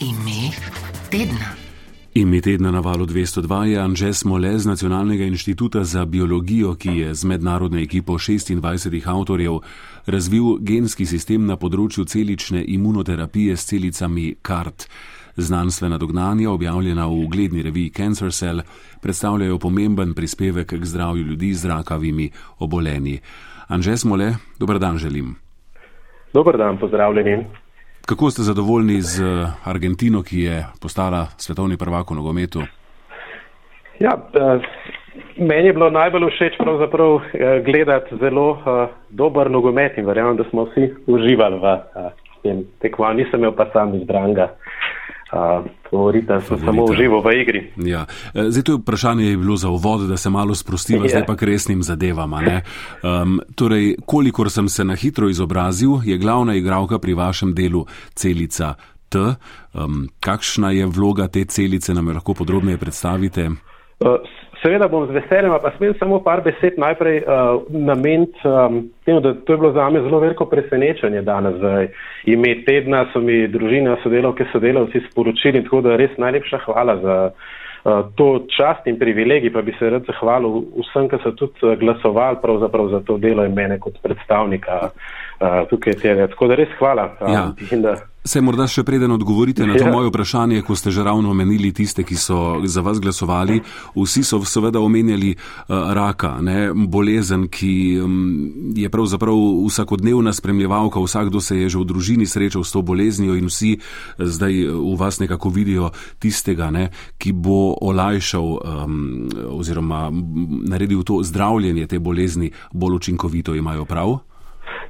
Ime tedna. Ime tedna na valu 202 je Anže Smole z Nacionalnega inštituta za biologijo, ki je z mednarodno ekipo 26 avtorjev razvil genski sistem na področju celične imunoterapije s celicami CART. Znanstvena dognanja, objavljena v ugledni reviji Cancer Cell, predstavljajo pomemben prispevek k zdravju ljudi z rakavimi obolenji. Anže Smole, dober dan želim. Dober dan, pozdravljeni. Kako ste zadovoljni z Argentino, ki je postala svetovni prvak v nogometu? Ja, eh, meni je bilo najbolj všeč pravzaprav eh, gledati zelo dober nogomet in verjamem, da smo vsi uživali v tem tekmovanju. Nisem imel pa sam izbranga. Favorita sem samo užival v igri. Ja. Zdaj, to je vprašanje je bilo za uvod, da se malo sprostiva, yeah. zdaj pa k resnim zadevama. Um, torej, kolikor sem se na hitro izobrazil, je glavna igralka pri vašem delu celica T. Um, kakšna je vloga te celice, nam jo lahko podrobneje predstavite? Uh, Seveda bom z veseljem, pa smem samo par besed najprej uh, nameniti um, temu, da to je bilo za me zelo veliko presenečenje danes. Ime tedna so mi družina, sodelavke, sodelavci sporočili, tako da res najlepša hvala za uh, to čast in privilegij, pa bi se rad zahvalil vsem, ki so tudi uh, glasovali pravzaprav za to delo in mene kot predstavnika uh, tukaj tega. Tako da res hvala. Um, ja. Se morda še preden odgovorite na to ja. moje vprašanje, ko ste že ravno omenili tiste, ki so za vas glasovali, vsi so seveda omenjali uh, raka, ne? bolezen, ki um, je pravzaprav vsakodnevna spremljevalka, vsakdo se je že v družini srečal s to boleznijo in vsi zdaj v vas nekako vidijo tistega, ne? ki bo olajšal um, oziroma naredil to zdravljenje te bolezni bolj učinkovito, imajo prav?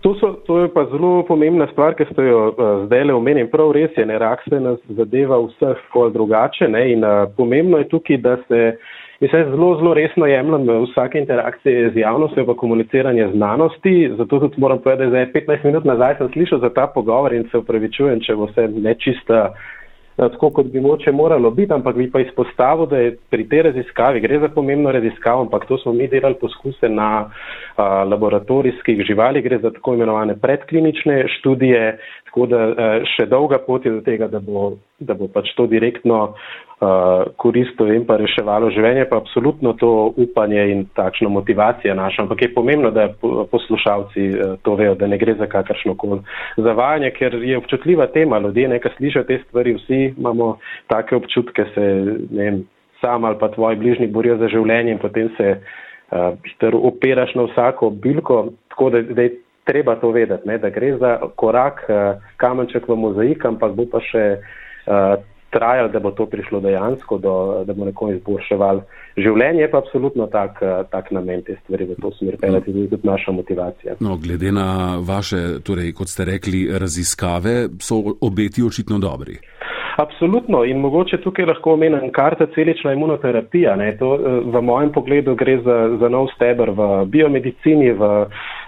To, so, to je pa zelo pomembna stvar, ki ste jo uh, zdaj le omenili. Prav res je, ne, rak se nas zadeva vseh kol drugače ne, in uh, pomembno je tukaj, da se mislim, zelo, zelo resno jemljem vsake interakcije z javnostjo pa komuniciranje znanosti. Zato tudi moram povedati, da je 15 minut nazaj sem slišal za ta pogovor in se upravičujem, če bo se nečista tako, kot bi moče moralo biti, ampak bi pa izpostavil, da je pri tej raziskavi, gre za pomembno raziskavo, ampak to smo mi delali poskuse na a, laboratorijskih živalih, gre za tako imenovane predklinične študije, tako da a, še dolga pot je do tega, da bo, da bo pač to direktno koristilo in pa reševalo življenje, pa absolutno to upanje in takšna motivacija naša. Ampak je pomembno, da poslušalci uh, to vejo, da ne gre za kakršno koli zavajanje, ker je občutljiva tema. Ljudje nekaj slišijo te stvari, vsi imamo take občutke, se ne vem, sam ali pa tvoji bližnji borijo za življenje in potem se uh, operaš na vsako bilko. Tako da, da je treba to vedeti, ne, da gre za korak, uh, kamenček v mozaik, ampak bo pa še. Uh, trajali, da bo to prišlo dejansko, do, da bo nekomu izboljševal življenje, je pa absolutno tak, tak namen te stvari v to smer pelati, no. tudi naša motivacija. No, glede na vaše, torej, kot ste rekli, raziskave, so obeti očitno dobri. Absolutno in mogoče tukaj lahko omenim karta celična imunoterapija. To, v mojem pogledu gre za, za nov stebr v biomedicini, v,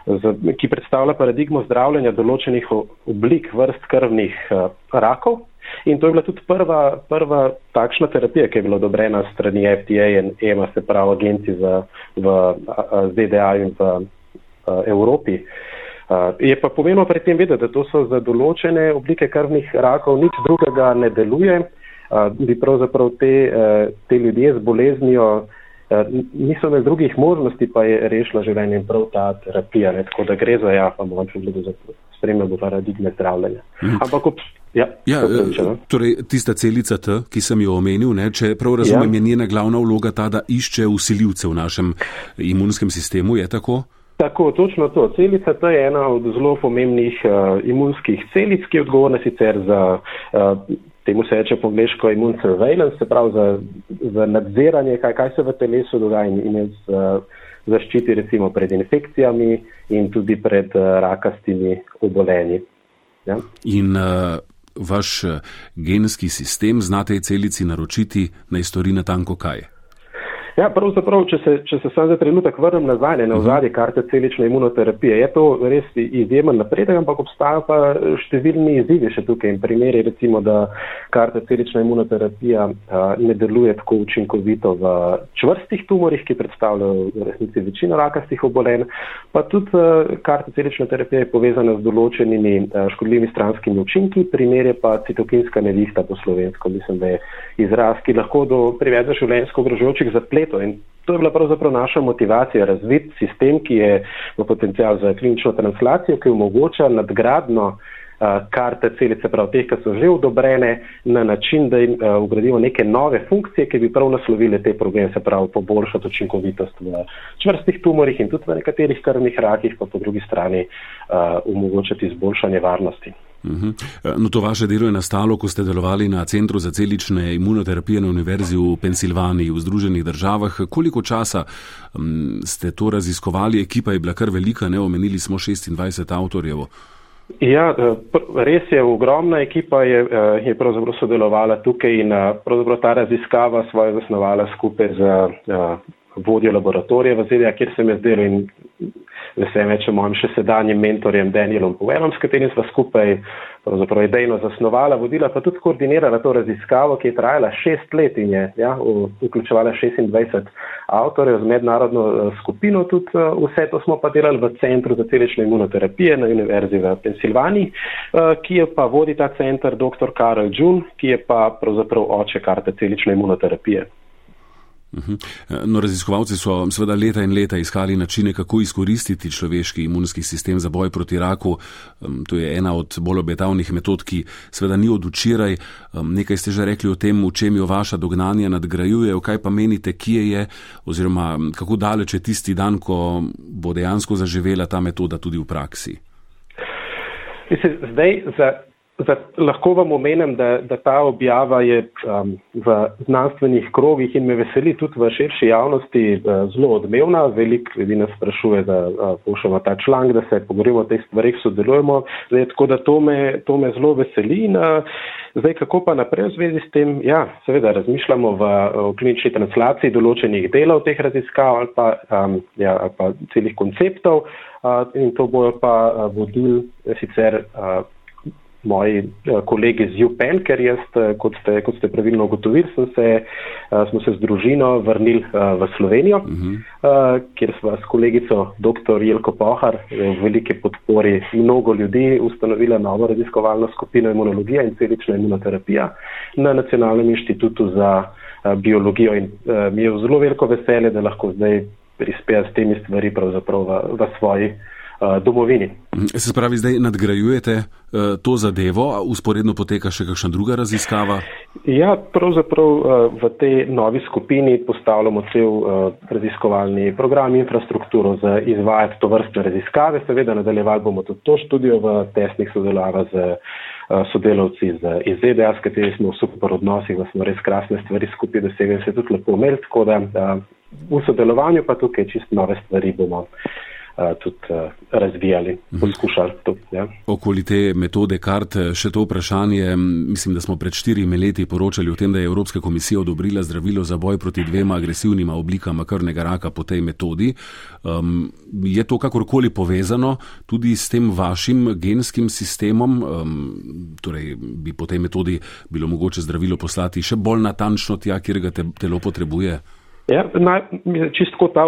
z, ki predstavlja paradigmo zdravljenja določenih oblik vrst krvnih rakov. In to je bila tudi prva, prva takšna terapija, ki je bila odobrena strani FDA in EMA, se pravi agenci v, v ZDA in v Evropi. Je pa pomembno pri tem vedeti, da to so za določene oblike krvnih rakov, nič drugega ne deluje, bi pravzaprav te, te ljudje z boleznijo niso imeli drugih možnosti, pa je rešila življenje in prav ta terapija. Ne? Tako da gre za ja, pa bom gledal za spremljanje paradigme zdravljenja. Mhm. Ampak ob Ja, ja, no. torej, tista celica T, ki sem jo omenil, ne, če prav razumem, ja. je njena glavna vloga ta, da išče usiljivce v našem imunskem sistemu, je tako? Tako, točno to. Celica T je ena od zelo pomembnih uh, imunskih celic, ki je odgovorna sicer za, uh, temu se reče po angliško, imun surveillance, se pravi za, za nadziranje, kaj, kaj se v telesu dogaja in, in z, uh, zaščiti recimo pred infekcijami in tudi pred uh, rakastimi obolenji. Ja? In, uh vaš eh, genski sistem zna tej celici naročiti, naj stori na tanko kaj? Ja, pravzaprav, če se, če se sam za trenutek vrnem nazaj na mhm. ozadje karte celične imunoterapije, je to res izjemen napredek, ampak obstajajo pa številni izzivi še tukaj in primeri, recimo, da karte celična imunoterapija a, ne deluje tako učinkovito v čvrstih tumorih, ki predstavljajo v resnici večino rakastih obolenj, pa tudi a, karte celična terapija je povezana z določenimi a, škodljivimi stranskimi učinki, primer je pa citokinska nevihta po slovensko, mislim, da je izraz, ki lahko do privede življenjsko ogrožujočih zapletov spletu. In to je bila pravzaprav naša motivacija, razviti sistem, ki je v potencijal za klinično translacijo, ki omogoča nadgradno karte celice, prav teh, ki so že odobrene, na način, da jim ugradimo neke nove funkcije, ki bi prav naslovile te probleme, se pravi poboljšati učinkovitost v čvrstih tumorih in tudi v nekaterih krvnih rakih, pa po drugi strani omogočati izboljšanje varnosti. Uhum. No, to vaše delo je nastalo, ko ste delovali na Centru za celične imunoterapije na Univerzi v Pensilvaniji v Združenih državah. Koliko časa um, ste to raziskovali? Ekipa je bila kar velika, ne omenili smo 26 avtorjev. Ja, e, res je, ogromna ekipa je, e, je pravzaprav sodelovala tukaj in pravzaprav ta raziskava svoje zasnovala skupaj z vodjo laboratorija v ZDA, kjer se mi je zdelo in veselim več o mojim še sedanjim mentorjem Danielom Povelom, s katerim sva skupaj pravzaprav idejno zasnovala, vodila pa tudi koordinirala to raziskavo, ki je trajala šest let in je ja, vključevala 26 avtorjev z mednarodno uh, skupino. Tudi uh, vse to smo pa delali v Centru za celično imunoterapije na Univerzi v Pensilvaniji, uh, ki je pa vodi ta center dr. Karel Džun, ki je pa pravzaprav oče karte celične imunoterapije. Mhm. No, raziskovalci so seveda leta in leta iskali načine, kako izkoristiti človeški imunski sistem za boj proti raku. To je ena od bolj obetavnih metod, ki seveda ni od včeraj. Nekaj ste že rekli o tem, v čem jo vaša dognanja nadgrajujejo, kaj pa menite, kje je oziroma kako daleč je tisti dan, ko bo dejansko zaživela ta metoda tudi v praksi. Zdaj, za lahko vam omenem, da, da ta objava je um, v znanstvenih krogih in me veseli tudi v širši javnosti uh, zelo odmevna. Veliko ljudi nas sprašuje, da uh, pošljemo ta članek, da se pogovorimo o teh stvarih, sodelujemo. Zdaj, tako da to me, to me zelo veseli. In, uh, zdaj, kako pa naprej v zvezi s tem? Ja, seveda razmišljamo v, v klinični translaciji določenih delov teh raziskav ali pa, um, ja, ali pa celih konceptov. Uh, in to bojo pa uh, vodili sicer. Uh, moji eh, kolegi z UPEN, ker jaz, eh, kot ste, kot ste pravilno ugotovili, se, eh, smo se z družino vrnili v Slovenijo, uh mhm. -huh. kjer smo s kolegico dr. Jelko Pohar v velike podpori mnogo ljudi ustanovila novo raziskovalno skupino imunologija in celična imunoterapija na Nacionalnem inštitutu za biologijo in mi je zelo veliko veselje, da lahko zdaj prispeja s temi stvari pravzaprav v, v svoji domovini. Se pravi, zdaj nadgrajujete uh, to zadevo, a usporedno poteka še kakšna druga raziskava? Ja, pravzaprav uh, v tej novi skupini postavljamo cel raziskovalni program, infrastrukturo za izvajati to vrstne raziskave. Seveda nadaljevali bomo tudi to študijo v tesnih sodelava z sodelavci z, iz ZDA, s katerimi smo v super odnosih, da smo res krasne stvari skupaj dosegli, se tudi lepo imeli, tako da v sodelovanju pa tukaj čist nove stvari bomo tudi razvijali, mhm. poskušali. To, ja. Okoli te metode kart še to vprašanje. Mislim, da smo pred štirimi leti poročali o tem, da je Evropska komisija odobrila zdravilo za boj proti dvema agresivnima oblikama krvnega raka po tej metodi. Um, je to kakorkoli povezano tudi s tem vašim genskim sistemom? Um, torej, bi po tej metodi bilo mogoče zdravilo poslati še bolj natančno tja, kjer ga te, telo potrebuje? Ja, na, čistko ta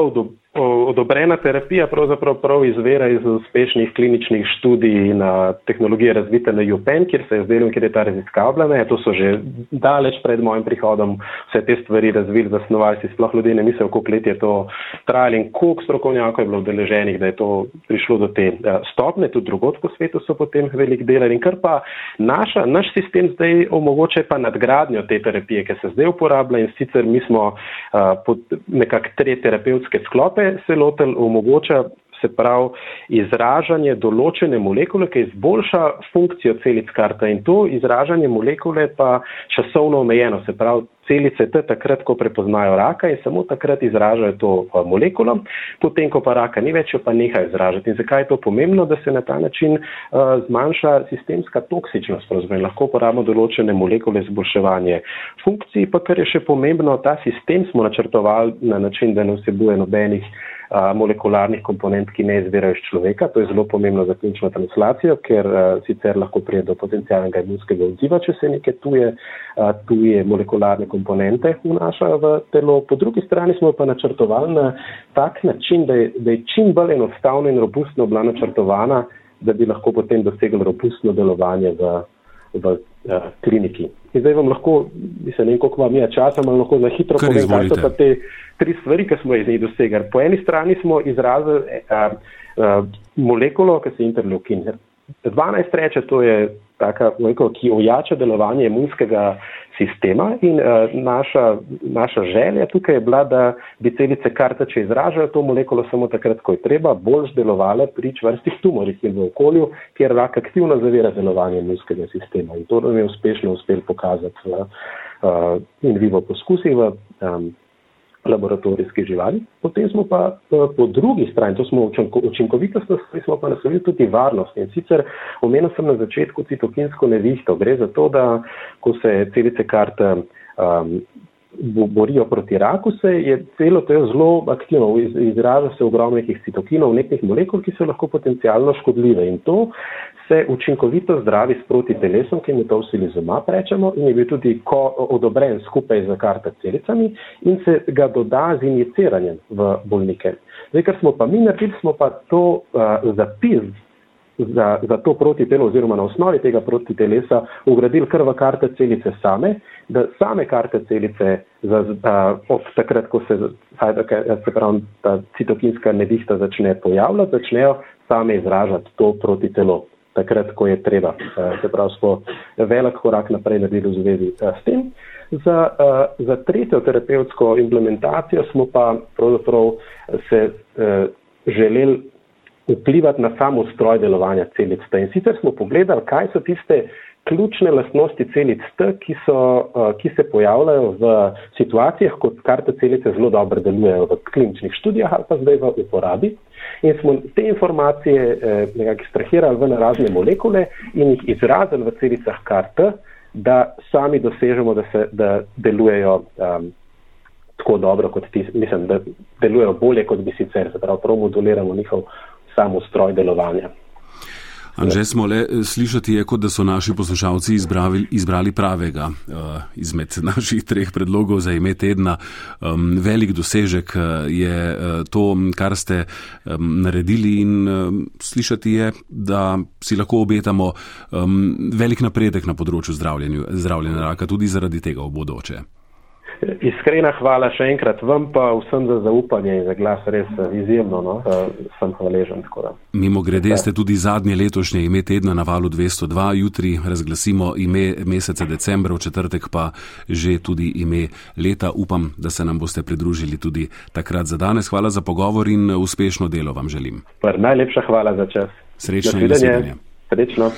odobrena terapija pravzaprav prav izvira iz uspešnih kliničnih študij na tehnologije razvite na UPenn, kjer se je zdelo, kjer je ta raziskavljena. To so že daleč pred mojim prihodom vse te stvari razvili, zasnovali si sploh ljudje ne mislijo, koliko let je to trajalo in koliko strokovnjakov je bilo udeleženih, da je to prišlo do te eh, stopne. Tudi drugot po svetu so potem velik delali. In kar pa naša, naš sistem zdaj omogoča pa nadgradnjo te terapije, ki se zdaj uporablja in sicer mi smo uh, pod nekak tri terapevtske sklope, se lotel omogoča se pravi izražanje določene molekule, ki izboljša funkcijo celic karta in to izražanje molekule pa časovno omejeno, se pravi celice te takrat, ko prepoznajo raka in samo takrat izražajo to molekulo, potem, ko pa raka ni več, jo pa nehajo izražati. In zakaj je to pomembno, da se na ta način uh, zmanjša sistemska toksičnost, pravzaprav lahko uporabimo določene molekule za izboljševanje funkcij, pa kar je še pomembno, ta sistem smo načrtovali na način, da ne vsebuje nobenih molekularnih komponent, ki ne izvirajo iz človeka. To je zelo pomembno za klinično translacijo, ker a, sicer lahko prije do potencijalnega imunskega odziva, če se neke tuje, a, tuje molekularne komponente vnašajo v telo. Po drugi strani smo pa načrtovali na tak način, da je, da je čim bolj enostavno in robustno bila načrtovana, da bi lahko potem dosegli robustno delovanje v, v a, kliniki. In zdaj vam lahko, mislim, ne vem, koliko vam je časa, ampak lahko na hitro povem, kaj so pa te tri stvari, ki smo iz njih dosegali. Po eni strani smo izrazili uh, uh, molekulo, ki se interleukin. 12 reče, to je taka molekula, ki ojača delovanje imunskega sistema in uh, naša, naša želja tukaj je bila, da bi celice karta, če izražajo to molekulo samo takrat, ko je treba, bolj delovale pri čvrstih tumorih in v okolju, kjer rak aktivno zavira delovanje imunskega sistema. In to nam je uspešno uspel pokazati v uh, in vivo poskusih v um, laboratorijske živali. Potem smo pa eh, po drugi strani, to smo učinkovitost, smo pa naslovili tudi varnost. In sicer omenil sem na začetku citokinsko nevihto. Gre za to, da ko se celice karte um, borijo proti raku, se je celo to zelo aktivno, izraža se ogromno nekih citokinov, nekih molekul, ki so lahko potencialno škodljive. In to se učinkovito zdravi sproti telesom, ki mu to vsi lizoma rečemo, in je bil tudi odobren skupaj z karta celicami in se ga doda z injiciranjem v bolnike. Zdaj, kar smo pa mi naredili, smo pa to uh, zapis za, za to protitelo oziroma na osnovi tega protitelesa ugradili kar v karte celice same, da same karte celice za, uh, od takrat, ko se, se pravi, ta citokinska nevihta začne pojavljati, začnejo same izražati to protitelo. Takrat, ko je treba. Uh, se pravi, smo velik korak naprej naredili v zvezi uh, s tem. Za, uh, za tretjo terapevtsko implementacijo smo pa pravzaprav se želeli vplivati na sam ustroj delovanja celic. In sicer smo pogledali, kaj so tiste ključne lastnosti celic T, ki, so, uh, ki se pojavljajo v situacijah, ko karte celice zelo dobro delujejo v kliničnih študijah ali pa zdaj v uporabi. In smo te informacije eh, nekako ekstrahirali v narazne molekule in jih izrazili v celicah karte, da sami dosežemo, da, se, da delujejo um, tako dobro, kot ti, mislim, da delujejo bolje, kot bi sicer, se pravi, prav moduliramo njihov samo stroj delovanja. Anže smo le slišati, je, kot da so naši poslušalci izbrali, izbrali pravega uh, izmed naših treh predlogov za ime tedna. Um, velik dosežek uh, je uh, to, kar ste um, naredili in um, slišati je, da si lahko obetamo um, velik napredek na področju zdravljenja raka tudi zaradi tega v bodoče. Iskrena hvala še enkrat vam pa vsem za zaupanje in za glas res izjemno, no, sem hvaležen. Mimo grede ste tudi zadnje letošnje ime tedna na valu 202, jutri razglasimo ime meseca decembra, v četrtek pa že tudi ime leta. Upam, da se nam boste pridružili tudi takrat za danes. Hvala za pogovor in uspešno delo vam želim. Najlepša hvala za čas. Srečno in nasvidenje. Srečno.